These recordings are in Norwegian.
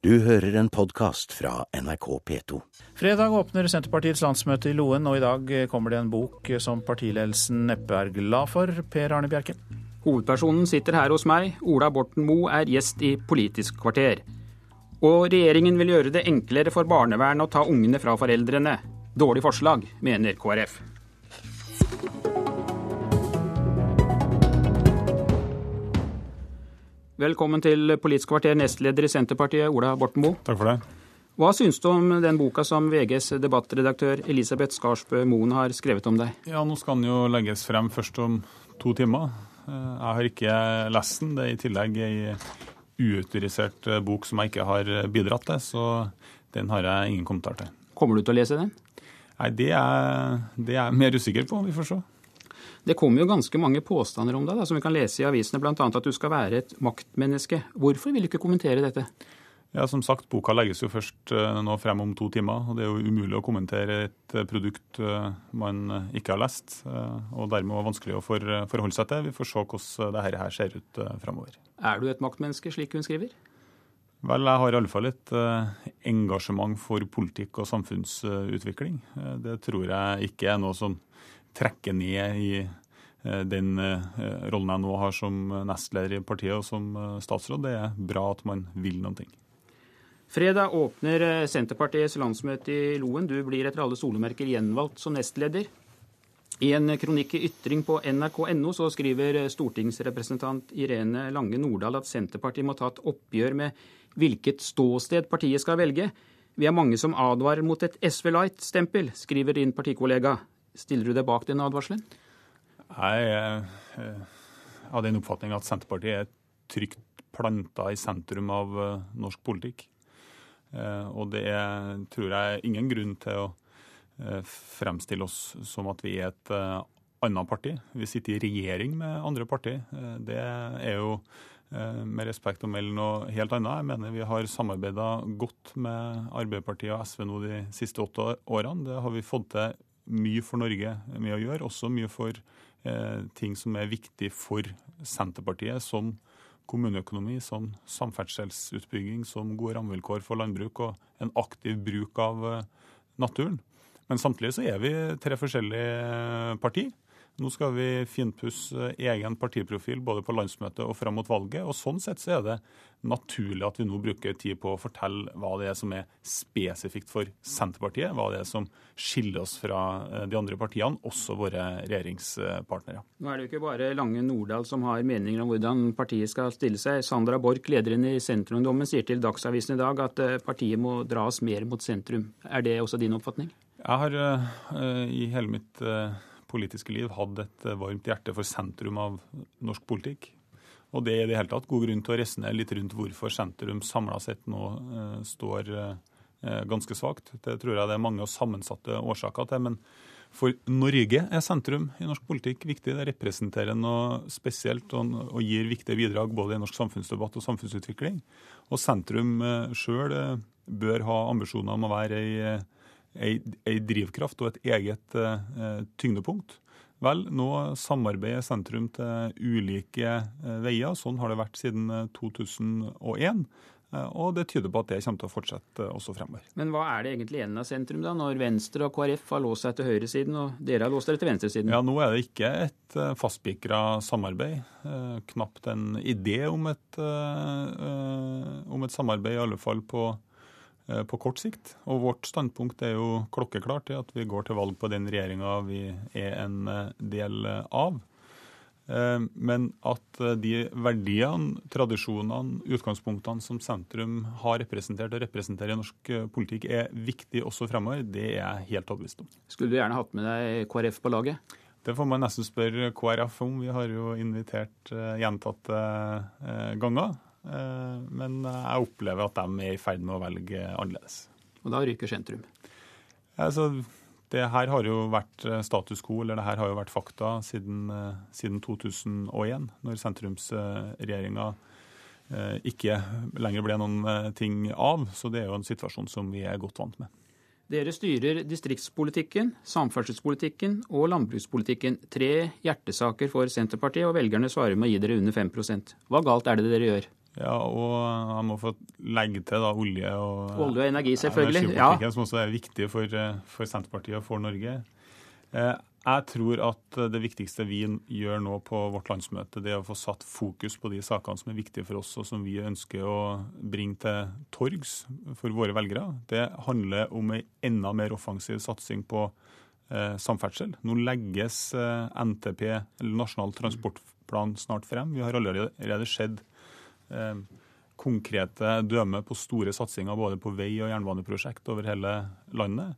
Du hører en podkast fra NRK P2. Fredag åpner Senterpartiets landsmøte i Loen, og i dag kommer det en bok som partiledelsen neppe er glad for. Per Arne Bjerke. Hovedpersonen sitter her hos meg. Ola Borten Moe er gjest i Politisk kvarter. Og regjeringen vil gjøre det enklere for barnevern å ta ungene fra foreldrene. Dårlig forslag, mener KrF. Velkommen til Politisk kvarter, nestleder i Senterpartiet, Ola Borten Moe. Takk for det. Hva syns du om den boka som VGs debattredaktør Elisabeth Skarsbø Moen har skrevet om deg? Ja, Nå skal den jo legges frem først om to timer. Eh, jeg har ikke lest den. Det er i tillegg ei uautorisert eh, bok som jeg ikke har bidratt til, så den har jeg ingen kommentar til. Kommer du til å lese den? Nei, det er, det er jeg mer usikker på. Vi får se. Det kommer jo ganske mange påstander om deg, da, som vi kan lese i avisene, bl.a. at du skal være et maktmenneske. Hvorfor vil du ikke kommentere dette? Ja, Som sagt, boka legges jo først uh, nå frem om to timer. og Det er jo umulig å kommentere et uh, produkt uh, man ikke har lest. og Dermed var vanskelig å forholde seg til. Vi får se hvordan dette her ser ut fremover. Er du et maktmenneske, slik hun skriver? Vel, jeg har i alle fall et engasjement for politikk og samfunnsutvikling. det tror jeg ikke er noe som trekke ned i eh, den eh, rollen jeg nå har som nestleder i partiet og som eh, statsråd. Det er bra at man vil noen ting. Fredag åpner Senterpartiets landsmøte i Loen. Du blir etter alle solemerker gjenvalgt som nestleder. I en kronikk i Ytring på nrk.no så skriver stortingsrepresentant Irene Lange Nordahl at Senterpartiet må ta et oppgjør med hvilket ståsted partiet skal velge. Vi er mange som advarer mot et SV Light-stempel, skriver din partikollega. Stiller du deg bak den advarselen? Jeg har av den oppfatning at Senterpartiet er trygt planta i sentrum av eh, norsk politikk. Eh, og det er, tror jeg, ingen grunn til å eh, fremstille oss som at vi er et annet parti. Vi sitter i regjering med andre partier. Det er jo med respekt å melde noe helt annet. Jeg mener vi har samarbeida godt med Arbeiderpartiet og SV nå de siste åtte årene. Det har vi fått til mye for Norge med å gjøre, også mye for eh, ting som er viktig for Senterpartiet, som kommuneøkonomi, som samferdselsutbygging, som gode rammevilkår for landbruk og en aktiv bruk av eh, naturen. Men samtidig så er vi tre forskjellige partier. Nå skal vi finpusse egen partiprofil både på landsmøtet og fram mot valget. og Sånn sett så er det naturlig at vi nå bruker tid på å fortelle hva det er som er spesifikt for Senterpartiet, hva det er som skiller oss fra eh, de andre partiene, også våre regjeringspartnere. Nå er det jo ikke bare Lange Nordahl som har meninger om hvordan partiet skal stille seg. Sandra Borch, lederen i Senterungdommen, sier til Dagsavisen i dag at eh, partiet må dras mer mot sentrum. Er det også din oppfatning? Jeg har uh, i hele mitt uh, politiske liv hadde et eh, varmt hjerte for sentrum av norsk politikk. Og det er i det hele tatt god grunn til å resonnere litt rundt hvorfor sentrum samla sett nå eh, står eh, ganske svakt. Det tror jeg det er mange og sammensatte årsaker til. Men for Norge er sentrum i norsk politikk viktig. Det representerer noe spesielt og, og gir viktige bidrag både i norsk samfunnsdebatt og samfunnsutvikling. Og sentrum eh, sjøl eh, bør ha ambisjoner om å være ei ei, drivkraft og et eget eh, tyngdepunkt. Vel, nå samarbeider sentrum til ulike eh, veier. Sånn har det vært siden 2001. Eh, og det tyder på at det kommer til å fortsette også fremover. Men hva er det egentlig igjen av sentrum, da, når Venstre og KrF har låst seg til høyresiden, og dere har låst dere til venstresiden? Ja, Nå er det ikke et fastspikra samarbeid. Knapt en idé om et, om et samarbeid, i alle fall på på kort sikt. Og vårt standpunkt er jo klokkeklart til at vi går til valg på den regjeringa vi er en eh, del av. Eh, men at de verdiene, tradisjonene, utgangspunktene som sentrum har representert og representerer i norsk politikk, er viktig også fremover, det er jeg helt overbevist om. Skulle du gjerne hatt med deg KrF på laget? Det får man nesten spørre KrF om. Vi har jo invitert gjentatte ganger. Eh, men jeg opplever at de er i ferd med å velge annerledes. Og da ryker sentrum? Altså, det her har jo vært eh, status quo, eller det her har jo vært fakta siden, eh, siden 2001, når sentrumsregjeringa ikke lenger ble noen ting av. Så det er jo en situasjon som vi er godt vant med. Dere styrer distriktspolitikken, samferdselspolitikken og landbrukspolitikken. Tre hjertesaker for Senterpartiet, og velgerne svarer med å gi dere under 5% Hva galt er det dere gjør? Ja, og han må få legge til da olje og Olje og energi, selvfølgelig. Ja. som også er viktig for, for Senterpartiet og for Norge. Eh, jeg tror at det viktigste vi gjør nå på vårt landsmøte, det er å få satt fokus på de sakene som er viktige for oss, og som vi ønsker å bringe til torgs for våre velgere. Det handler om en enda mer offensiv satsing på eh, samferdsel. Nå legges eh, NTP, eller Nasjonal transportplan, snart frem. Vi har allerede sett Eh, konkrete dømme på store satsinger både på vei- og jernbaneprosjekt over hele landet.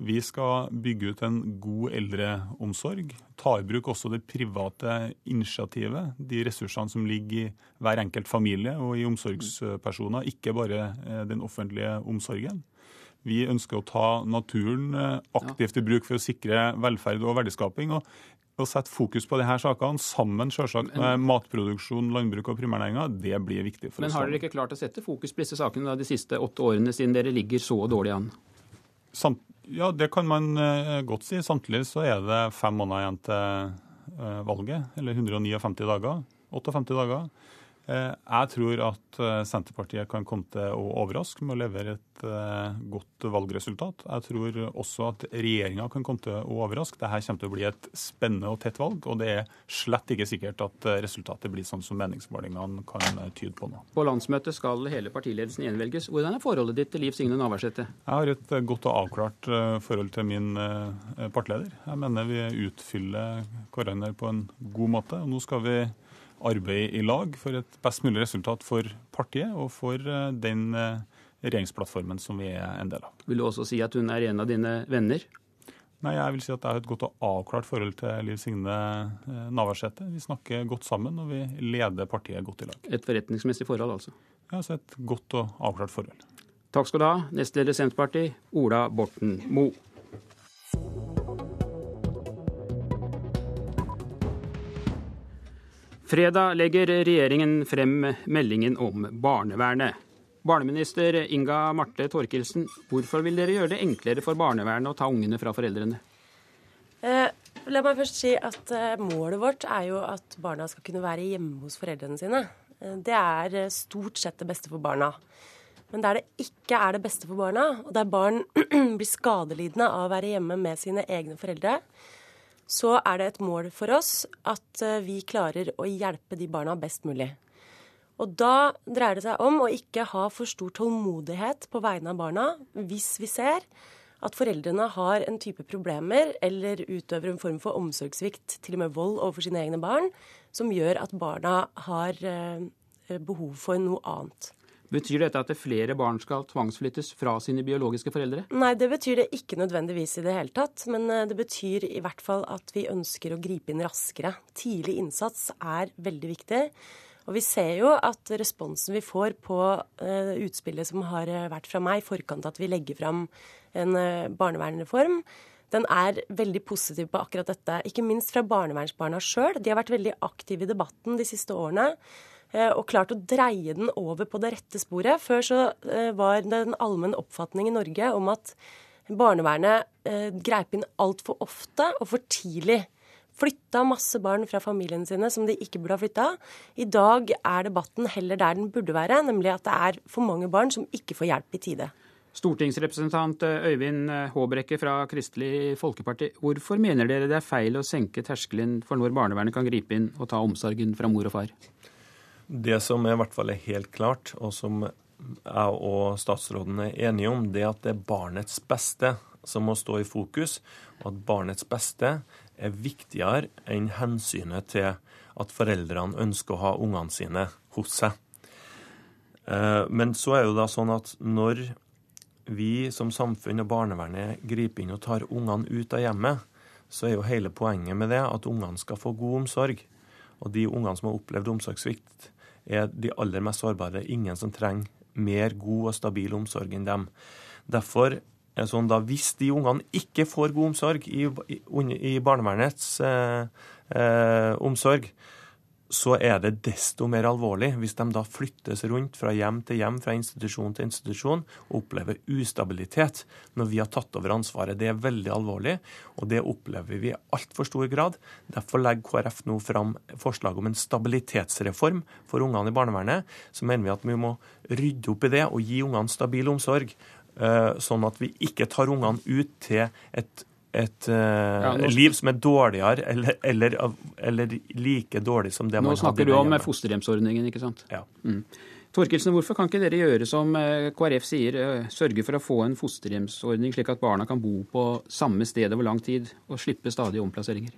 Vi skal bygge ut en god eldreomsorg. Ta i bruk også det private initiativet, de ressursene som ligger i hver enkelt familie og i omsorgspersoner, ikke bare eh, den offentlige omsorgen. Vi ønsker å ta naturen eh, aktivt i bruk for å sikre velferd og verdiskaping. og å sette fokus på disse sakene, sammen selvsagt med matproduksjon, landbruk og primærnæringa, det blir viktig for Men oss. Men har dere ikke klart å sette fokus på disse sakene da, de siste åtte årene, siden dere ligger så dårlig an? Samt, ja, det kan man uh, godt si. Samtidig så er det fem måneder igjen til uh, valget, eller 159 dager. 58 dager. Uh, jeg tror at Senterpartiet kan komme til å overraske med å levere et Eh, godt valgresultat. Jeg tror også at regjeringa kan komme til å overraske. Dette kommer til å bli et spennende og tett valg, og det er slett ikke sikkert at eh, resultatet blir sånn som meningsmålingene kan eh, tyde på nå. På landsmøtet skal hele partiledelsen gjenvelges. Hvordan er forholdet ditt til Liv Signe Navarsete? Jeg har et godt og avklart forhold til min partileder. Jeg mener vi utfyller hverandre på en god måte. og Nå skal vi arbeide i lag for et best mulig resultat for partiet og for den regjeringsplattformen som vi er en del av. Vil du også si at hun er en av dine venner? Nei, jeg vil si at jeg har et godt og avklart forhold til Liv Signe eh, Navarsete. Vi snakker godt sammen, og vi leder partiet godt i lag. Et forretningsmessig forhold, altså? Ja, så et godt og avklart forhold. Takk skal du ha, nestleder Senterpartiet, Ola Borten Moe. Fredag legger regjeringen frem meldingen om barnevernet. Barneminister Inga Marte Thorkildsen, hvorfor vil dere gjøre det enklere for barnevernet å ta ungene fra foreldrene? Eh, la meg først si at eh, Målet vårt er jo at barna skal kunne være hjemme hos foreldrene sine. Eh, det er eh, stort sett det beste for barna. Men der det ikke er det beste for barna, og der barn blir skadelidende av å være hjemme med sine egne foreldre, så er det et mål for oss at eh, vi klarer å hjelpe de barna best mulig. Og da dreier det seg om å ikke ha for stor tålmodighet på vegne av barna hvis vi ser at foreldrene har en type problemer eller utøver en form for omsorgssvikt, til og med vold overfor sine egne barn, som gjør at barna har eh, behov for noe annet. Betyr dette at flere barn skal tvangsflyttes fra sine biologiske foreldre? Nei, det betyr det ikke nødvendigvis i det hele tatt. Men eh, det betyr i hvert fall at vi ønsker å gripe inn raskere. Tidlig innsats er veldig viktig. Og vi ser jo at responsen vi får på uh, utspillet som har eh, vært fra meg i forkant at vi legger fram en barnevernreform, den er veldig positiv på akkurat dette. Ikke minst fra barnevernsbarna sjøl. De har vært veldig aktive i debatten de siste årene. Uh, og klart å dreie den over på det rette sporet. Før så var det en allmenn oppfatning i Norge om at barnevernet greip inn altfor ofte og for tidlig flytta masse barn fra familiene sine som de ikke burde ha flytta. I dag er debatten heller der den burde være, nemlig at det er for mange barn som ikke får hjelp i tide. Stortingsrepresentant Øyvind Håbrekke fra Kristelig Folkeparti. Hvorfor mener dere det er feil å senke terskelen for når barnevernet kan gripe inn og ta omsorgen fra mor og far? Det som i hvert fall er helt klart, og som jeg og statsråden er enige om, det er at det er barnets beste som må stå i fokus, og at barnets beste er viktigere enn hensynet til at foreldrene ønsker å ha ungene sine hos seg. Eh, men så er det da sånn at når vi som samfunn og barnevernet griper inn og tar ungene ut av hjemmet, så er jo hele poenget med det at ungene skal få god omsorg. Og de ungene som har opplevd omsorgssvikt, er de aller mest sårbare. Ingen som trenger mer god og stabil omsorg enn dem. Derfor Sånn da, hvis de ungene ikke får god omsorg i, i, i barnevernets eh, eh, omsorg, så er det desto mer alvorlig hvis de da flyttes rundt fra hjem til hjem, fra institusjon til institusjon, og opplever ustabilitet når vi har tatt over ansvaret. Det er veldig alvorlig, og det opplever vi i altfor stor grad. Derfor legger KrF nå fram forslag om en stabilitetsreform for ungene i barnevernet. Så mener vi at vi må rydde opp i det og gi ungene stabil omsorg. Eh, sånn at vi ikke tar ungene ut til et et uh, ja, liv som er dårligere eller, eller, eller, like dårlig som det man hadde Nå snakker du om fosterhjemsordningen, ikke sant? Ja. Mm. Torkelsen, hvorfor kan ikke dere gjøre som eh, KrF sier, eh, sørge for å få en fosterhjemsordning slik at barna kan bo på samme sted over lang tid og slippe stadige omplasseringer?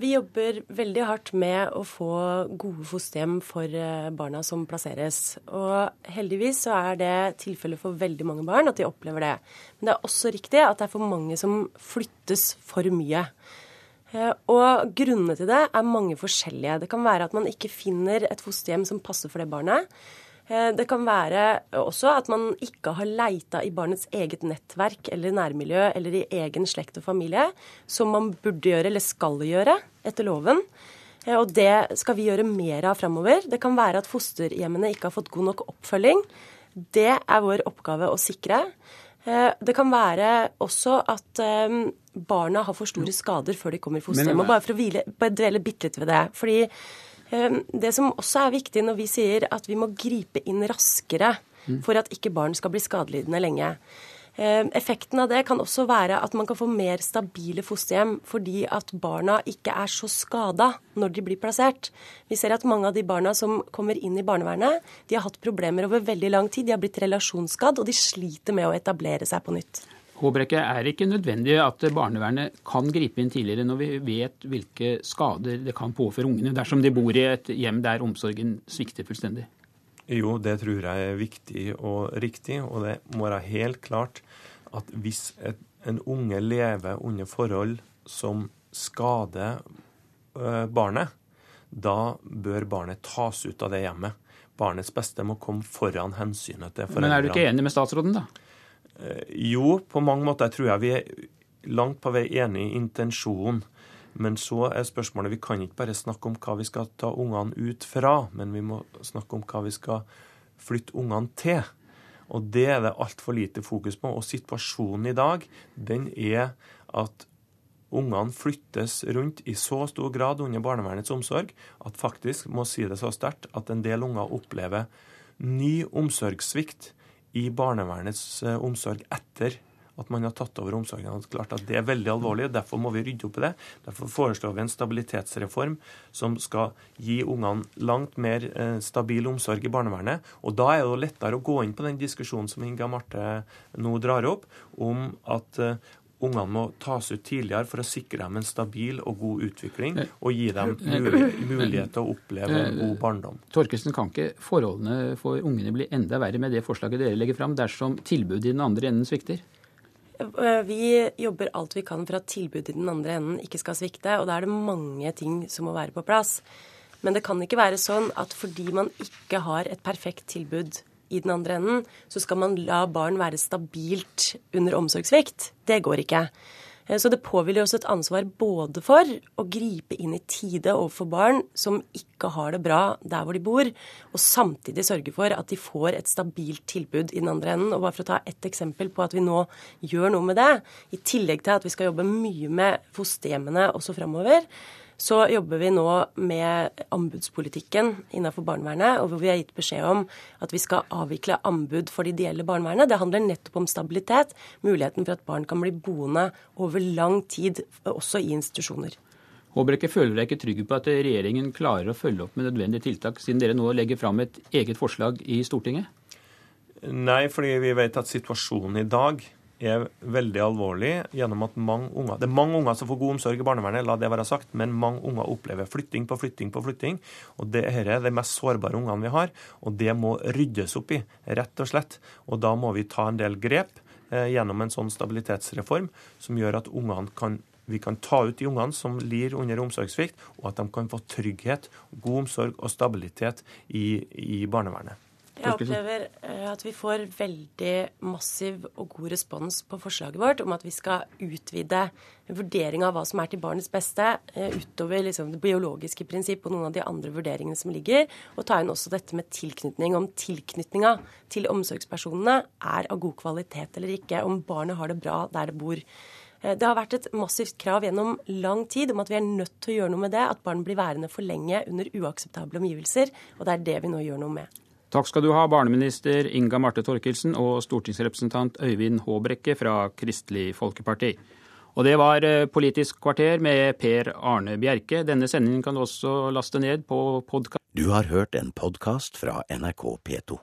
Vi jobber veldig hardt med å få gode fosterhjem for eh, barna som plasseres. Og heldigvis så er det tilfellet for veldig mange barn at de opplever det. Men det er også riktig at det er for mange som flyttes for mye. Eh, og grunnene til det er mange forskjellige. Det kan være at man ikke finner et fosterhjem som passer for det barnet. Eh, det kan være også at man ikke har leita i barnets eget nettverk eller nærmiljø eller i egen slekt og familie, som man burde gjøre eller skal gjøre etter loven. Eh, og det skal vi gjøre mer av framover. Det kan være at fosterhjemmene ikke har fått god nok oppfølging. Det er vår oppgave å sikre. Eh, det kan være også at barna har for store skader før de kommer i fosterhjem. Og bare for å hvile, bare dvele bitte litt ved det. fordi det som også er viktig når vi sier at vi må gripe inn raskere for at ikke barn skal bli skadelidende lenge. Ehm, effekten av det kan også være at man kan få mer stabile fosterhjem fordi at barna ikke er så skada når de blir plassert. Vi ser at mange av de barna som kommer inn i barnevernet, de har hatt problemer over veldig lang tid. De har blitt relasjonsskadd, og de sliter med å etablere seg på nytt. Håbrekke, er det ikke nødvendig at barnevernet kan gripe inn tidligere når vi vet hvilke skader det kan påføre ungene dersom de bor i et hjem der omsorgen svikter fullstendig? Jo, det tror jeg er viktig og riktig. Og det må være helt klart at hvis et, en unge lever under forhold som skader øh, barnet, da bør barnet tas ut av det hjemmet. Barnets beste må komme foran hensynet til foreldrene. Men er du ikke enig med statsråden, da? Eh, jo, på mange måter tror jeg vi er langt på vei enig i intensjonen. Men så er spørsmålet Vi kan ikke bare snakke om hva vi skal ta ungene ut fra, men vi må snakke om hva vi skal flytte ungene til. Og det er det altfor lite fokus på. Og situasjonen i dag, den er at ungene flyttes rundt i så stor grad under barnevernets omsorg at faktisk, må si det så sterkt, at en del unger opplever ny omsorgssvikt i barnevernets eh, omsorg etter at man har tatt over omsorgen. Er klart at det er veldig alvorlig, og Derfor må vi rydde opp i det. Derfor foreslår vi en stabilitetsreform som skal gi ungene langt mer eh, stabil omsorg i barnevernet. Og Da er det lettere å gå inn på den diskusjonen som Inga Marte nå drar opp, om at eh, ungene må tas ut tidligere for å sikre dem en stabil og god utvikling og gi dem mulighet til å oppleve en god barndom. Torkelsen, kan ikke forholdene for ungene bli enda verre med det forslaget dere legger fram, dersom tilbudet i den andre enden svikter? Vi jobber alt vi kan for at tilbudet i den andre enden ikke skal svikte, og da er det mange ting som må være på plass. Men det kan ikke være sånn at fordi man ikke har et perfekt tilbud i den andre enden, så skal man la barn være stabilt under omsorgssvikt. Det går ikke. Eh, så det påhviler også et ansvar både for å gripe inn i tide overfor barn som ikke har det bra der hvor de bor, og samtidig sørge for at de får et stabilt tilbud i den andre enden. Og bare for å ta ett eksempel på at vi nå gjør noe med det, i tillegg til at vi skal jobbe mye med fosterhjemmene også framover, så jobber vi nå med anbudspolitikken innenfor barnevernet, og hvor vi har gitt beskjed om at vi skal avvikle anbud for det ideelle barnevernet. Det handler nettopp om stabilitet, muligheten for at barn kan bli boende over lang tid, også i institusjoner. Håbrekke, føler dere ikke trygge på at regjeringen klarer å følge opp med nødvendige tiltak, siden dere nå legger fram et eget forslag i Stortinget? Nei, fordi vi vet at situasjonen i dag er veldig alvorlig gjennom at mange unger Det er mange unger som får god omsorg i barnevernet, la det være sagt, men mange unger opplever flytting på flytting på flytting. og det er de mest sårbare ungene vi har, og det må ryddes opp i, rett og slett. Og da må vi ta en del grep eh, gjennom en sånn stabilitetsreform som gjør at ungene kan vi kan ta ut de ungene som lir under omsorgssvikt, og at de kan få trygghet, god omsorg og stabilitet i, i barnevernet. Jeg opplever eh, at vi får veldig massiv og god respons på forslaget vårt om at vi skal utvide vurderinga av hva som er til barnets beste, eh, utover liksom det biologiske prinsipp og noen av de andre vurderingene som ligger, og ta inn også dette med tilknytning. Om tilknytninga til omsorgspersonene er av god kvalitet eller ikke. Om barnet har det bra der det bor. Eh, det har vært et massivt krav gjennom lang tid om at vi er nødt til å gjøre noe med det. At barn blir værende for lenge under uakseptable omgivelser. Og det er det vi nå gjør noe med. Takk skal du ha, barneminister Inga Marte Torkelsen og stortingsrepresentant Øyvind Håbrekke fra Kristelig Folkeparti. Og det var eh, Politisk kvarter med Per Arne Bjerke. Denne sendingen kan du også laste ned på podkast. Du har hørt en podkast fra NRK P2.